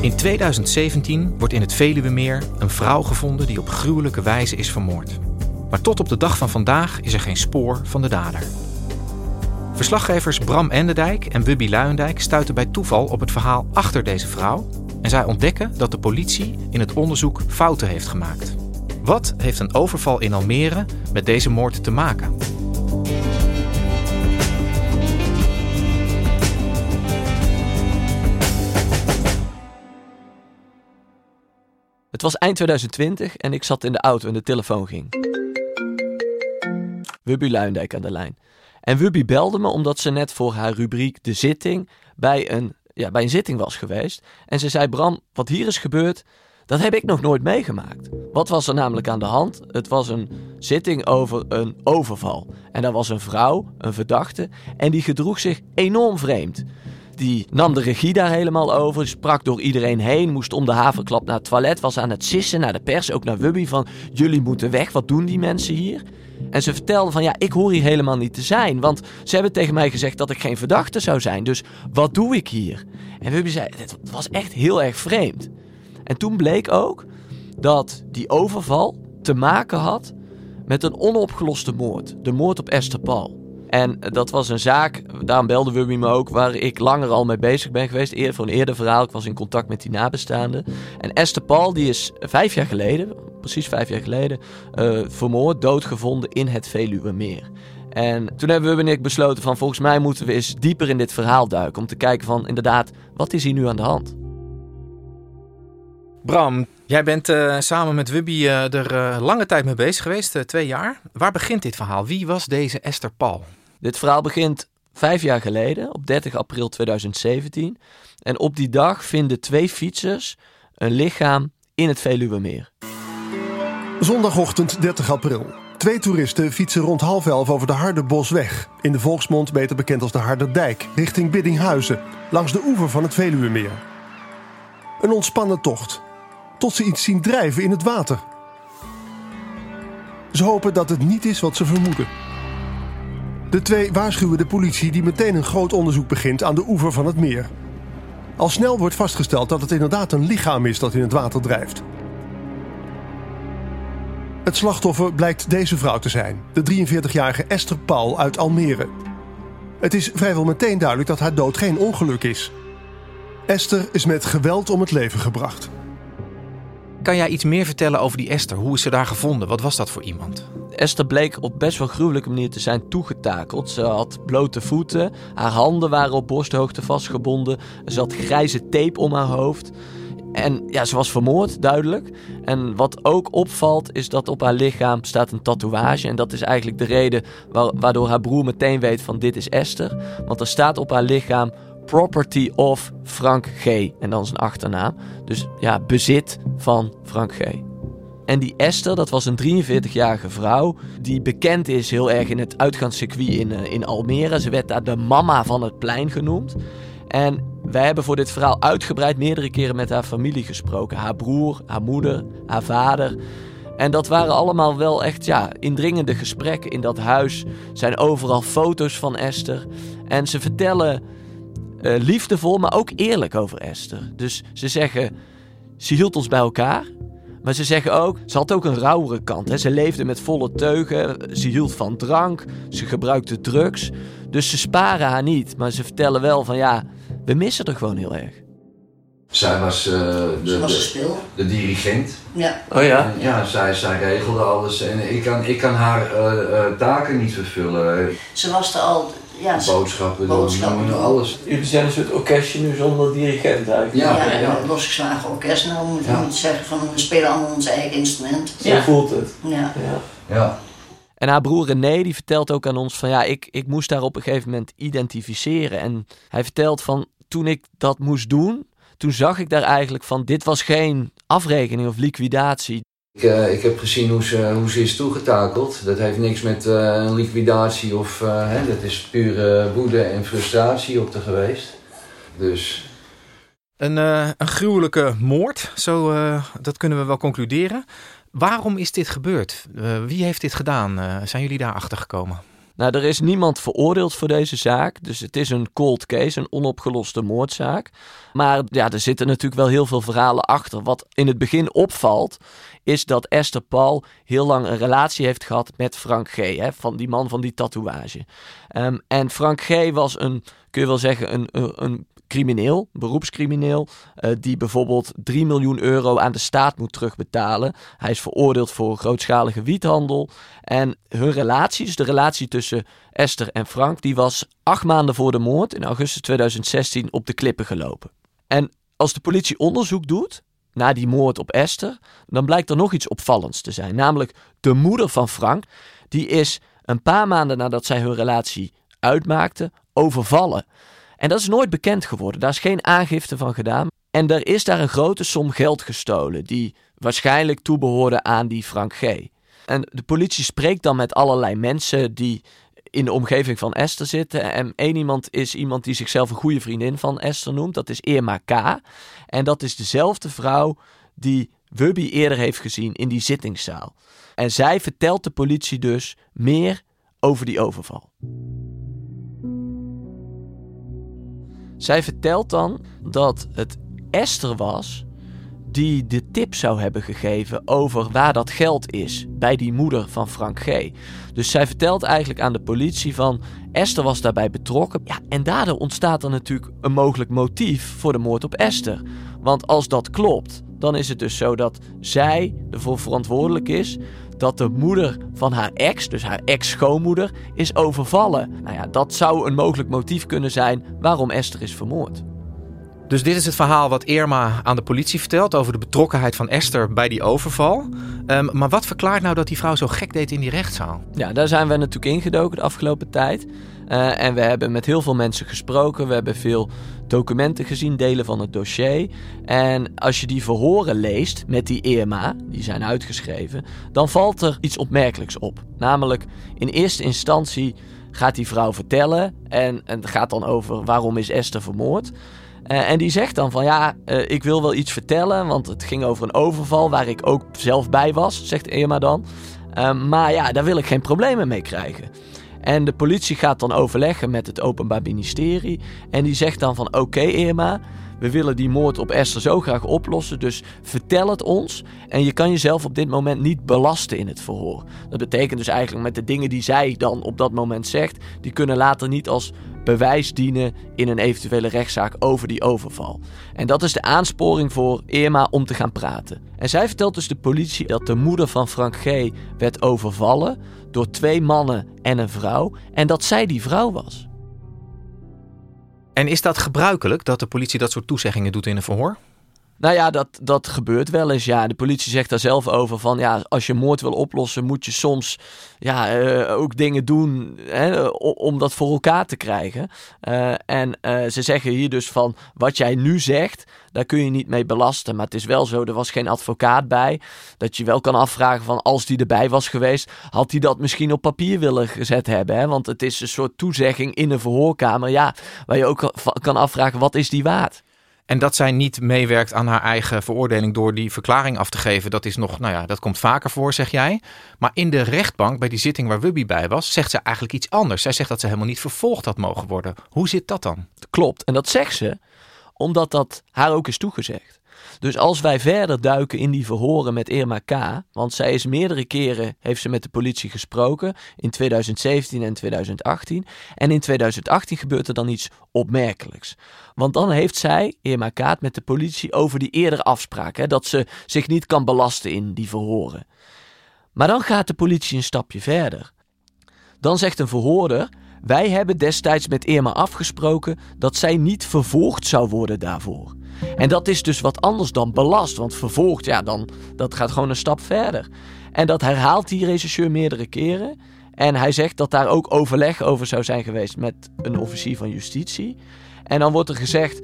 In 2017 wordt in het Veluwemeer een vrouw gevonden die op gruwelijke wijze is vermoord. Maar tot op de dag van vandaag is er geen spoor van de dader. Verslaggevers Bram Enderdijk en Wubby Luijendijk stuiten bij toeval op het verhaal achter deze vrouw en zij ontdekken dat de politie in het onderzoek fouten heeft gemaakt. Wat heeft een overval in Almere met deze moord te maken? Het was eind 2020 en ik zat in de auto en de telefoon ging. Wubby Luindijk aan de lijn. En Wubby belde me omdat ze net voor haar rubriek De Zitting bij een, ja, bij een zitting was geweest. En ze zei: Bram, wat hier is gebeurd, dat heb ik nog nooit meegemaakt. Wat was er namelijk aan de hand? Het was een zitting over een overval. En daar was een vrouw, een verdachte, en die gedroeg zich enorm vreemd die nam de regie daar helemaal over. Sprak door iedereen heen. Moest om de havenklap naar het toilet. Was aan het sissen naar de pers. Ook naar Wubby van jullie moeten weg. Wat doen die mensen hier? En ze vertelde van ja, ik hoor hier helemaal niet te zijn. Want ze hebben tegen mij gezegd dat ik geen verdachte zou zijn. Dus wat doe ik hier? En Wubby zei, het was echt heel erg vreemd. En toen bleek ook dat die overval te maken had met een onopgeloste moord. De moord op Esther Paul. En dat was een zaak, daarom belde Wubby me ook, waar ik langer al mee bezig ben geweest. Eer, voor een eerder verhaal, ik was in contact met die nabestaanden. En Esther Paul, die is vijf jaar geleden, precies vijf jaar geleden, uh, vermoord, doodgevonden in het Veluwemeer. En toen hebben we en ik besloten van volgens mij moeten we eens dieper in dit verhaal duiken. Om te kijken van inderdaad, wat is hier nu aan de hand? Bram, jij bent uh, samen met Wubby uh, er lange tijd mee bezig geweest, twee jaar. Waar begint dit verhaal? Wie was deze Esther Paul? Dit verhaal begint vijf jaar geleden, op 30 april 2017. En op die dag vinden twee fietsers een lichaam in het Veluwemeer. Zondagochtend 30 april. Twee toeristen fietsen rond half elf over de Harderbosweg. In de volksmond beter bekend als de Harderdijk, richting Biddinghuizen, langs de oever van het Veluwemeer. Een ontspannen tocht, tot ze iets zien drijven in het water. Ze hopen dat het niet is wat ze vermoeden. De twee waarschuwen de politie die meteen een groot onderzoek begint aan de oever van het meer. Al snel wordt vastgesteld dat het inderdaad een lichaam is dat in het water drijft. Het slachtoffer blijkt deze vrouw te zijn, de 43-jarige Esther Paul uit Almere. Het is vrijwel meteen duidelijk dat haar dood geen ongeluk is. Esther is met geweld om het leven gebracht. Kan jij iets meer vertellen over die Esther? Hoe is ze daar gevonden? Wat was dat voor iemand? Esther bleek op best wel gruwelijke manier te zijn toegetakeld. Ze had blote voeten, haar handen waren op borsthoogte vastgebonden, ze had grijze tape om haar hoofd. En ja, ze was vermoord, duidelijk. En wat ook opvalt, is dat op haar lichaam staat een tatoeage. En dat is eigenlijk de reden waardoor haar broer meteen weet van dit is Esther. Want er staat op haar lichaam property of Frank G. En dan zijn achternaam. Dus ja, bezit van Frank G. En die Esther, dat was een 43-jarige vrouw die bekend is heel erg in het uitgaanscircuit in, uh, in Almere. Ze werd daar de mama van het plein genoemd. En wij hebben voor dit verhaal uitgebreid meerdere keren met haar familie gesproken. Haar broer, haar moeder, haar vader. En dat waren allemaal wel echt ja, indringende gesprekken in dat huis. Zijn overal foto's van Esther. En ze vertellen uh, liefdevol, maar ook eerlijk over Esther. Dus ze zeggen, ze hield ons bij elkaar. Maar ze zeggen ook, ze had ook een rauwere kant. Hè. Ze leefde met volle teugen, ze hield van drank, ze gebruikte drugs. Dus ze sparen haar niet, maar ze vertellen wel van ja, we missen er gewoon heel erg. Zij was, uh, de, Ze was de, de dirigent. Ja. Oh ja? En ja, zij, zij regelde alles en ik kan, ik kan haar eh, eh, taken niet vervullen. Ze was er al, ja, Boodschappen doen, Boodschappen doen, alles. Jullie zijn een soort orkestje nu zonder dirigent eigenlijk. Ja, ja, ja. een losgeslagen orkest. Nou, we moeten Ja. niet zeggen van we spelen allemaal ons eigen instrument. Zo voelt het. Ja. Ja. En haar broer René die vertelt ook aan ons van ja, ik, ik moest daar op een gegeven moment identificeren. En hij vertelt van toen ik dat moest doen, toen zag ik daar eigenlijk van dit was geen afrekening of liquidatie. Ik, eh, ik heb gezien hoe ze, hoe ze is toegetakeld. Dat heeft niks met eh, liquidatie of... eh, hè, dat is pure woede en frustratie op te geweest. Dus Een, een gruwelijke moord, zo, dat kunnen we wel concluderen. Waarom is dit gebeurd? Wie heeft dit gedaan? Zijn jullie daar achter gekomen? Nou, er is niemand veroordeeld voor deze zaak. Dus het is een cold case, een onopgeloste moordzaak. Maar ja, er zitten natuurlijk wel heel veel verhalen achter. Wat in het begin opvalt, is dat Esther Paul heel lang een relatie heeft gehad met Frank G. Hè, van die man van die tatoeage. Ehm, en Frank G was een, kun je wel zeggen, een, een, een crimineel, beroepscrimineel, eh, die bijvoorbeeld 3 miljoen euro aan de staat moet terugbetalen. Hij is veroordeeld voor grootschalige wiethandel. En hun relatie, dus de relatie tussen Esther en Frank, die was acht maanden voor de moord, in augustus 2016, op de klippen gelopen. En als de politie onderzoek doet naar die moord op Esther, dan blijkt er nog iets opvallends te zijn. Namelijk de moeder van Frank, die is een paar maanden nadat zij hun relatie uitmaakte, overvallen. En dat is nooit bekend geworden. Daar is geen aangifte van gedaan. En er is daar een grote som geld gestolen, die waarschijnlijk toebehoorde aan die Frank G. En de politie spreekt dan met allerlei mensen die in de omgeving van Esther zitten. En één iemand is iemand die zichzelf een goede vriendin van Esther noemt. Dat is Irma K. En dat is dezelfde vrouw die Wubby eerder heeft gezien in die zittingszaal. En zij vertelt de politie dus meer over die overval. Zij vertelt dan dat het Esther was die de tip zou hebben gegeven over waar dat geld is bij die moeder van Frank G. Dus zij vertelt eigenlijk aan de politie van Esther was daarbij betrokken. Ja, en daardoor ontstaat er natuurlijk een mogelijk motief voor de moord op Esther. Want als dat klopt, dan is het dus zo dat zij ervoor verantwoordelijk is dat de moeder van haar ex, dus haar ex-schoonmoeder, is overvallen. Nou ja, dat zou een mogelijk motief kunnen zijn waarom Esther is vermoord. Dus dit is het verhaal wat Irma aan de politie vertelt over de betrokkenheid van Esther bij die overval. Ehm, maar wat verklaart nou dat die vrouw zo gek deed in die rechtszaal? Ja, daar zijn we natuurlijk ingedoken de afgelopen tijd. Uh, en we hebben met heel veel mensen gesproken. We hebben veel documenten gezien, delen van het dossier. En als je die verhoren leest met die EMA, die zijn uitgeschreven, dan valt er iets opmerkelijks op. Namelijk, in eerste instantie gaat die vrouw vertellen en, het gaat dan over waarom is Esther vermoord. Uh, en die zegt dan van ja, uh, ik wil wel iets vertellen, want het ging over een overval waar ik ook zelf bij was, zegt Irma dan. Maar ja, daar wil ik geen problemen mee krijgen. En de politie gaat dan overleggen met het Openbaar Ministerie. En die zegt dan van oké Irma, we willen die moord op Esther zo graag oplossen. Dus vertel het ons. En je kan jezelf op dit moment niet belasten in het verhoor. Dat betekent dus eigenlijk met de dingen die zij dan op dat moment zegt, die kunnen later niet als bewijs dienen in een eventuele rechtszaak over die overval. En dat is de aansporing voor Irma om te gaan praten. En zij vertelt dus de politie dat de moeder van Frank G. werd overvallen door twee mannen en een vrouw en dat zij die vrouw was. En is dat gebruikelijk dat de politie dat soort toezeggingen doet in een verhoor? Nou ja, dat, dat gebeurt wel eens. Ja, de politie zegt daar zelf over van ja, als je moord wil oplossen, moet je soms ja, uh, ook dingen doen hè, om dat voor elkaar te krijgen. Uh, en uh, ze zeggen hier dus van wat jij nu zegt, daar kun je niet mee belasten. Maar het is wel zo, er was geen advocaat bij. Dat je wel kan afvragen van als die erbij was geweest, had hij dat misschien op papier willen gezet hebben. Hè? Want het is een soort toezegging in een verhoorkamer. Ja, waar je ook kan afvragen wat is die waard. En dat zij niet meewerkt aan haar eigen veroordeling door die verklaring af te geven, dat is nog, nou ja, dat komt vaker voor, zeg jij. Maar in de rechtbank, bij die zitting waar Wubby bij was, zegt ze eigenlijk iets anders. Zij zegt dat ze helemaal niet vervolgd had mogen worden. Hoe zit dat dan? Klopt. En dat zegt ze omdat dat haar ook is toegezegd. Dus als wij verder duiken in die verhoren met Irma K., want zij is meerdere keren, heeft ze met de politie gesproken, in 2017 en 2018. En in 2018 gebeurt er dan iets opmerkelijks. Want dan heeft zij, Irma K., met de politie over die eerdere afspraak, dat ze zich niet kan belasten in die verhoren. Maar dan gaat de politie een stapje verder. Dan zegt een verhoorder: Wij hebben destijds met Irma afgesproken dat zij niet vervolgd zou worden daarvoor. En dat is dus wat anders dan belast, want vervolgd, ja, dan dat gaat gewoon een stap verder. En dat herhaalt die regisseur meerdere keren. En hij zegt dat daar ook overleg over zou zijn geweest met een officier van justitie. En dan wordt er gezegd: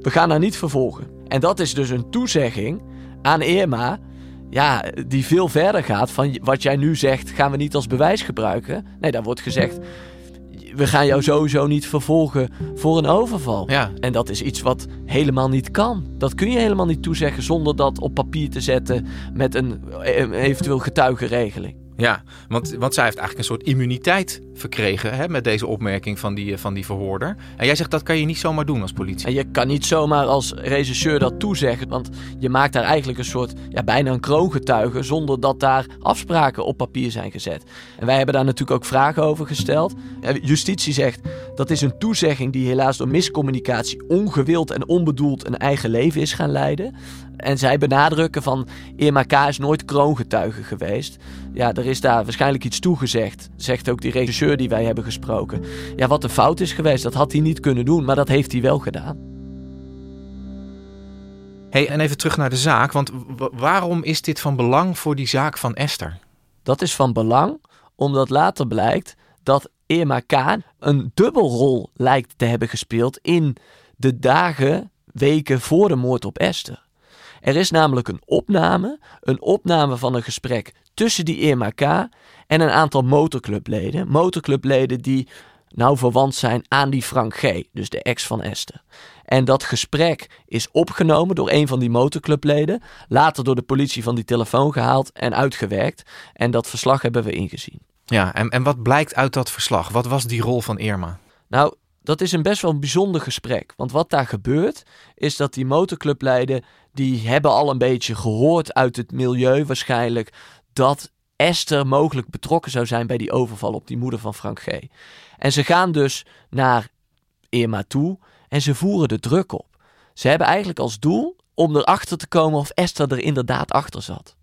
we gaan haar niet vervolgen. En dat is dus een toezegging aan Irma ja, die veel verder gaat van wat jij nu zegt, gaan we niet als bewijs gebruiken. Nee, daar wordt gezegd, we gaan jou sowieso niet vervolgen voor een overval. Ja. En dat is iets wat helemaal niet kan. Dat kun je helemaal niet toezeggen zonder dat op papier te zetten met een eventueel getuigenregeling. Ja, want, want zij heeft eigenlijk een soort immuniteit verkregen hè, met deze opmerking van die, van die verhoorder. En jij zegt dat kan je niet zomaar doen als politie. En je kan niet zomaar als regisseur dat toezeggen, want je maakt daar eigenlijk een soort, ja, bijna een kroongetuige zonder dat daar afspraken op papier zijn gezet. En wij hebben daar natuurlijk ook vragen over gesteld. Justitie zegt dat is een toezegging die helaas door miscommunicatie ongewild en onbedoeld een eigen leven is gaan leiden. En zij benadrukken van Irma K. is nooit kroongetuige geweest. Ja, er is daar waarschijnlijk iets toegezegd, zegt ook die regisseur die wij hebben gesproken. Ja, wat de fout is geweest, dat had hij niet kunnen doen, maar dat heeft hij wel gedaan. Hey, en even terug naar de zaak, want waarom is dit van belang voor die zaak van Esther? Dat is van belang omdat later blijkt dat Irma K. een dubbelrol lijkt te hebben gespeeld in de dagen, weken voor de moord op Esther. Er is namelijk een opname, een opname van een gesprek tussen die Irma K. en een aantal motorclubleden. Motorclubleden die nou verwant zijn aan die Frank G., dus de ex van Esther. En dat gesprek is opgenomen door een van die motorclubleden, later door de politie van die telefoon gehaald en uitgewerkt. En dat verslag hebben we ingezien. Ja, en, en wat blijkt uit dat verslag? Wat was die rol van Irma? Nou, dat is een best wel een bijzonder gesprek. Want wat daar gebeurt, is dat die motorclubleden, die hebben al een beetje gehoord uit het milieu waarschijnlijk, dat Esther mogelijk betrokken zou zijn bij die overval op die moeder van Frank G. En ze gaan dus naar Irma toe en ze voeren de druk op. Ze hebben eigenlijk als doel om erachter te komen of Esther er inderdaad achter zat.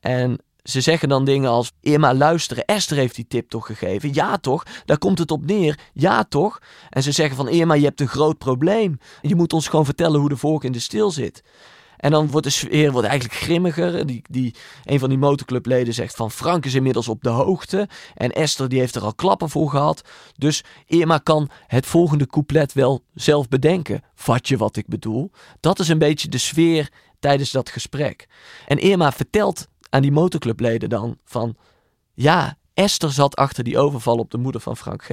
En ze zeggen dan dingen als: Irma, luisteren, Esther heeft die tip toch gegeven? Ja, toch? Daar komt het op neer. Ja, toch? En ze zeggen van: Irma, je hebt een groot probleem. Je moet ons gewoon vertellen hoe de volk in de stil zit. En dan wordt de sfeer wordt eigenlijk grimmiger. Die, die, een van die motorclubleden zegt van Frank is inmiddels op de hoogte. En Esther die heeft er al klappen voor gehad. Dus Irma kan het volgende couplet wel zelf bedenken. Vat je wat ik bedoel? Dat is een beetje de sfeer tijdens dat gesprek. En Irma vertelt aan die motorclubleden dan van... Ja, Esther zat achter die overval op de moeder van Frank G.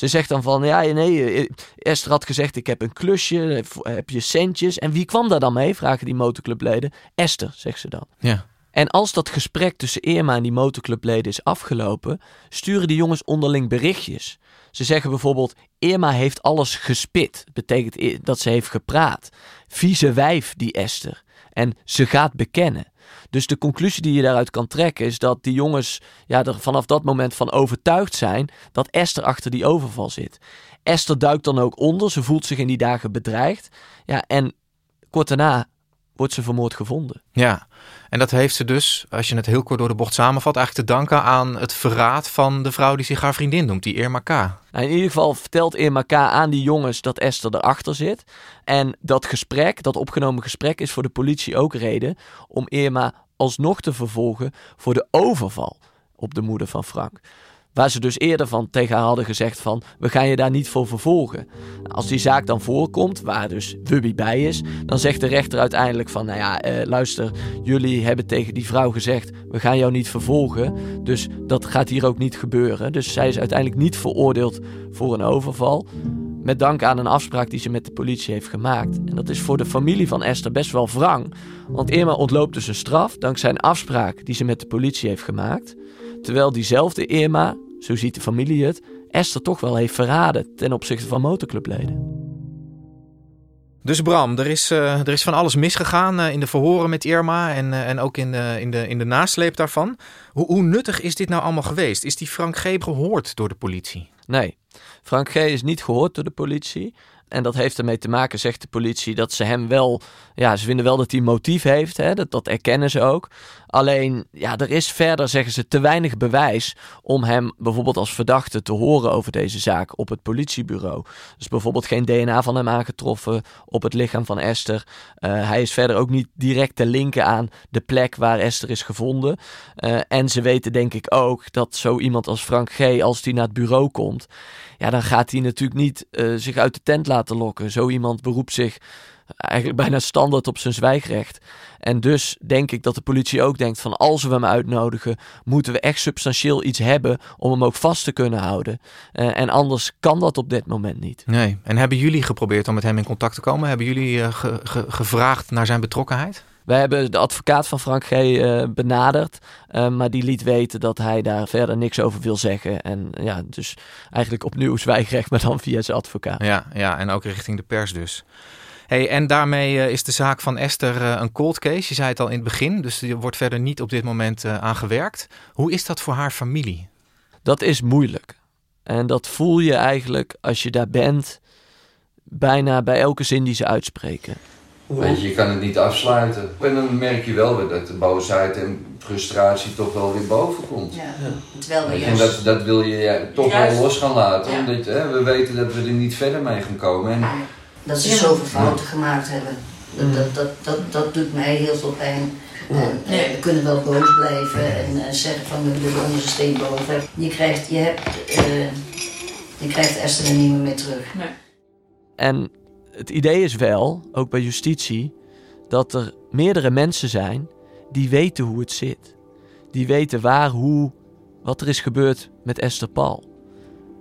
Ze zegt dan van, ja, nee, eh, Esther had gezegd, ik heb een klusje, heb je centjes. En wie kwam daar dan mee, vragen die motorclubleden. Esther, zegt ze dan. Ja. En als dat gesprek tussen Irma en die motorclubleden is afgelopen, sturen die jongens onderling berichtjes. Ze zeggen bijvoorbeeld, Irma heeft alles gespit. betekent dat ze heeft gepraat. Vieze wijf, die Esther. En ze gaat bekennen. Dus de conclusie die je daaruit kan trekken is dat die jongens ja, er vanaf dat moment van overtuigd zijn dat Esther achter die overval zit. Esther duikt dan ook onder, ze voelt zich in die dagen bedreigd. Ja, en kort daarna wordt ze vermoord gevonden. Ja, en dat heeft ze dus, als je het heel kort door de bocht samenvat, eigenlijk te danken aan het verraad van de vrouw die zich haar vriendin noemt, die Irma K. Nou, in ieder geval vertelt Irma K. aan die jongens dat Esther erachter zit. En dat gesprek, dat opgenomen gesprek, is voor de politie ook reden om Irma alsnog te vervolgen voor de overval op de moeder van Frank. Waar ze dus eerder van tegen haar hadden gezegd van... we gaan je daar niet voor vervolgen. Als die zaak dan voorkomt, waar dus Wubby bij is... dan zegt de rechter uiteindelijk van... nou ja, eh, luister, jullie hebben tegen die vrouw gezegd... we gaan jou niet vervolgen, dus dat gaat hier ook niet gebeuren. Dus zij is uiteindelijk niet veroordeeld voor een overval... Met dank aan een afspraak die ze met de politie heeft gemaakt. En dat is voor de familie van Esther best wel wrang. Want Irma ontloopt dus een straf dankzij een afspraak die ze met de politie heeft gemaakt. Terwijl diezelfde Irma, zo ziet de familie het, Esther toch wel heeft verraden ten opzichte van motorclubleden. Dus Bram, er is, uh, er is van alles misgegaan uh, in de verhoren met Irma en, uh, en ook in de, in, de, in de nasleep daarvan. Hoe, hoe nuttig is dit nou allemaal geweest? Is die Frank G. gehoord door de politie? Nee, Frank G. is niet gehoord door de politie. En dat heeft ermee te maken, zegt de politie, dat ze hem wel, ja, ze vinden wel dat hij motief heeft. Hè? Dat, dat erkennen ze ook. Alleen, ja, er is verder, zeggen ze, te weinig bewijs om hem bijvoorbeeld als verdachte te horen over deze zaak op het politiebureau. Dus bijvoorbeeld geen DNA van hem aangetroffen op het lichaam van Esther. Uh, hij is verder ook niet direct te linken aan de plek waar Esther is gevonden. Uh, en ze weten denk ik ook dat zo iemand als Frank G., als die naar het bureau komt, ja, dan gaat hij natuurlijk niet uh, zich uit de tent laten lokken. Zo iemand beroept zich eigenlijk bijna standaard op zijn zwijgrecht. En dus denk ik dat de politie ook denkt van als we hem uitnodigen, moeten we echt substantieel iets hebben om hem ook vast te kunnen houden. Uh, en anders kan dat op dit moment niet. Nee. En hebben jullie geprobeerd om met hem in contact te komen? Hebben jullie uh, ge ge gevraagd naar zijn betrokkenheid? Wij hebben de advocaat van Frank G. Uh, benaderd, uh, maar die liet weten dat hij daar verder niks over wil zeggen. En ja, dus eigenlijk opnieuw zwijgrecht, maar dan via zijn advocaat. Ja, ja en ook richting de pers dus. Hey, en daarmee uh, is de zaak van Esther een cold case. Je zei het al in het begin, dus er wordt verder niet op dit moment aan gewerkt. Hoe is dat voor haar familie? Dat is moeilijk. En dat voel je eigenlijk als je daar bent, bijna bij elke zin die ze uitspreken. Weet je, je kan het niet afsluiten. En dan merk je wel dat de boosheid en frustratie toch wel weer boven komt. Ja, terwijl we En dat, dat wil je ja, toch Juist. wel los gaan laten. Ja. Omdat hè, we weten dat we er niet verder mee gaan komen. En, Dat ze zoveel fouten gemaakt hebben. Dat, dat, dat, dat, dat doet mij heel veel pijn. En, eh, we kunnen wel boos blijven en eh, zeggen van we willen onze steen boven. Je krijgt, je hebt, eh, je krijgt Esther er niet meer mee terug. En het idee is wel, ook bij justitie, dat er meerdere mensen zijn die weten hoe het zit. Die weten waar, hoe, wat er is gebeurd met Esther Paul.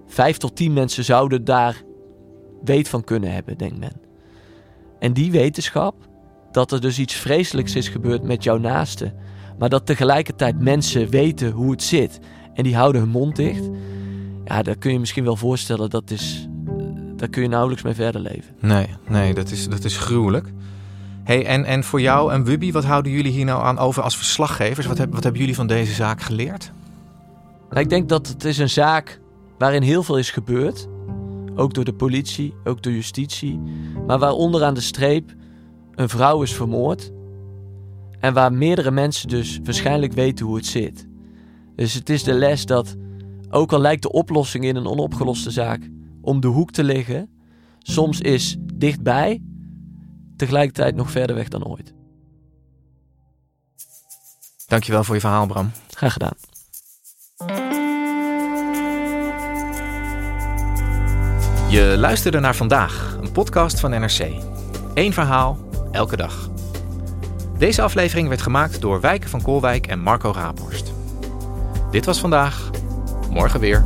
Vijf tot tien mensen zouden daar weet van kunnen hebben, denkt men. En die wetenschap, dat er dus iets vreselijks is gebeurd met jouw naaste, maar dat tegelijkertijd mensen weten hoe het zit en die houden hun mond dicht, ja, daar kun je misschien wel voorstellen dat is, daar kun je nauwelijks mee verder leven. Nee, nee, dat is, dat is gruwelijk. Hey, en, en voor jou en Wubby, wat houden jullie hier nou aan over als verslaggevers? Wat, heb, wat hebben jullie van deze zaak geleerd? Nou, ik denk dat het is een zaak waarin heel veel is gebeurd. Ook door de politie, ook door justitie. Maar waar onderaan de streep een vrouw is vermoord. En waar meerdere mensen dus waarschijnlijk weten hoe het zit. Dus het is de les dat, ook al lijkt de oplossing in een onopgeloste zaak om de hoek te liggen, soms is dichtbij tegelijkertijd nog verder weg dan ooit. Dankjewel voor je verhaal, Bram. Graag gedaan. Je luisterde naar vandaag, een podcast van NRC. Eén verhaal, elke dag. Deze aflevering werd gemaakt door Wijken van Koolwijk en Marco Raaphorst. Dit was vandaag, morgen weer.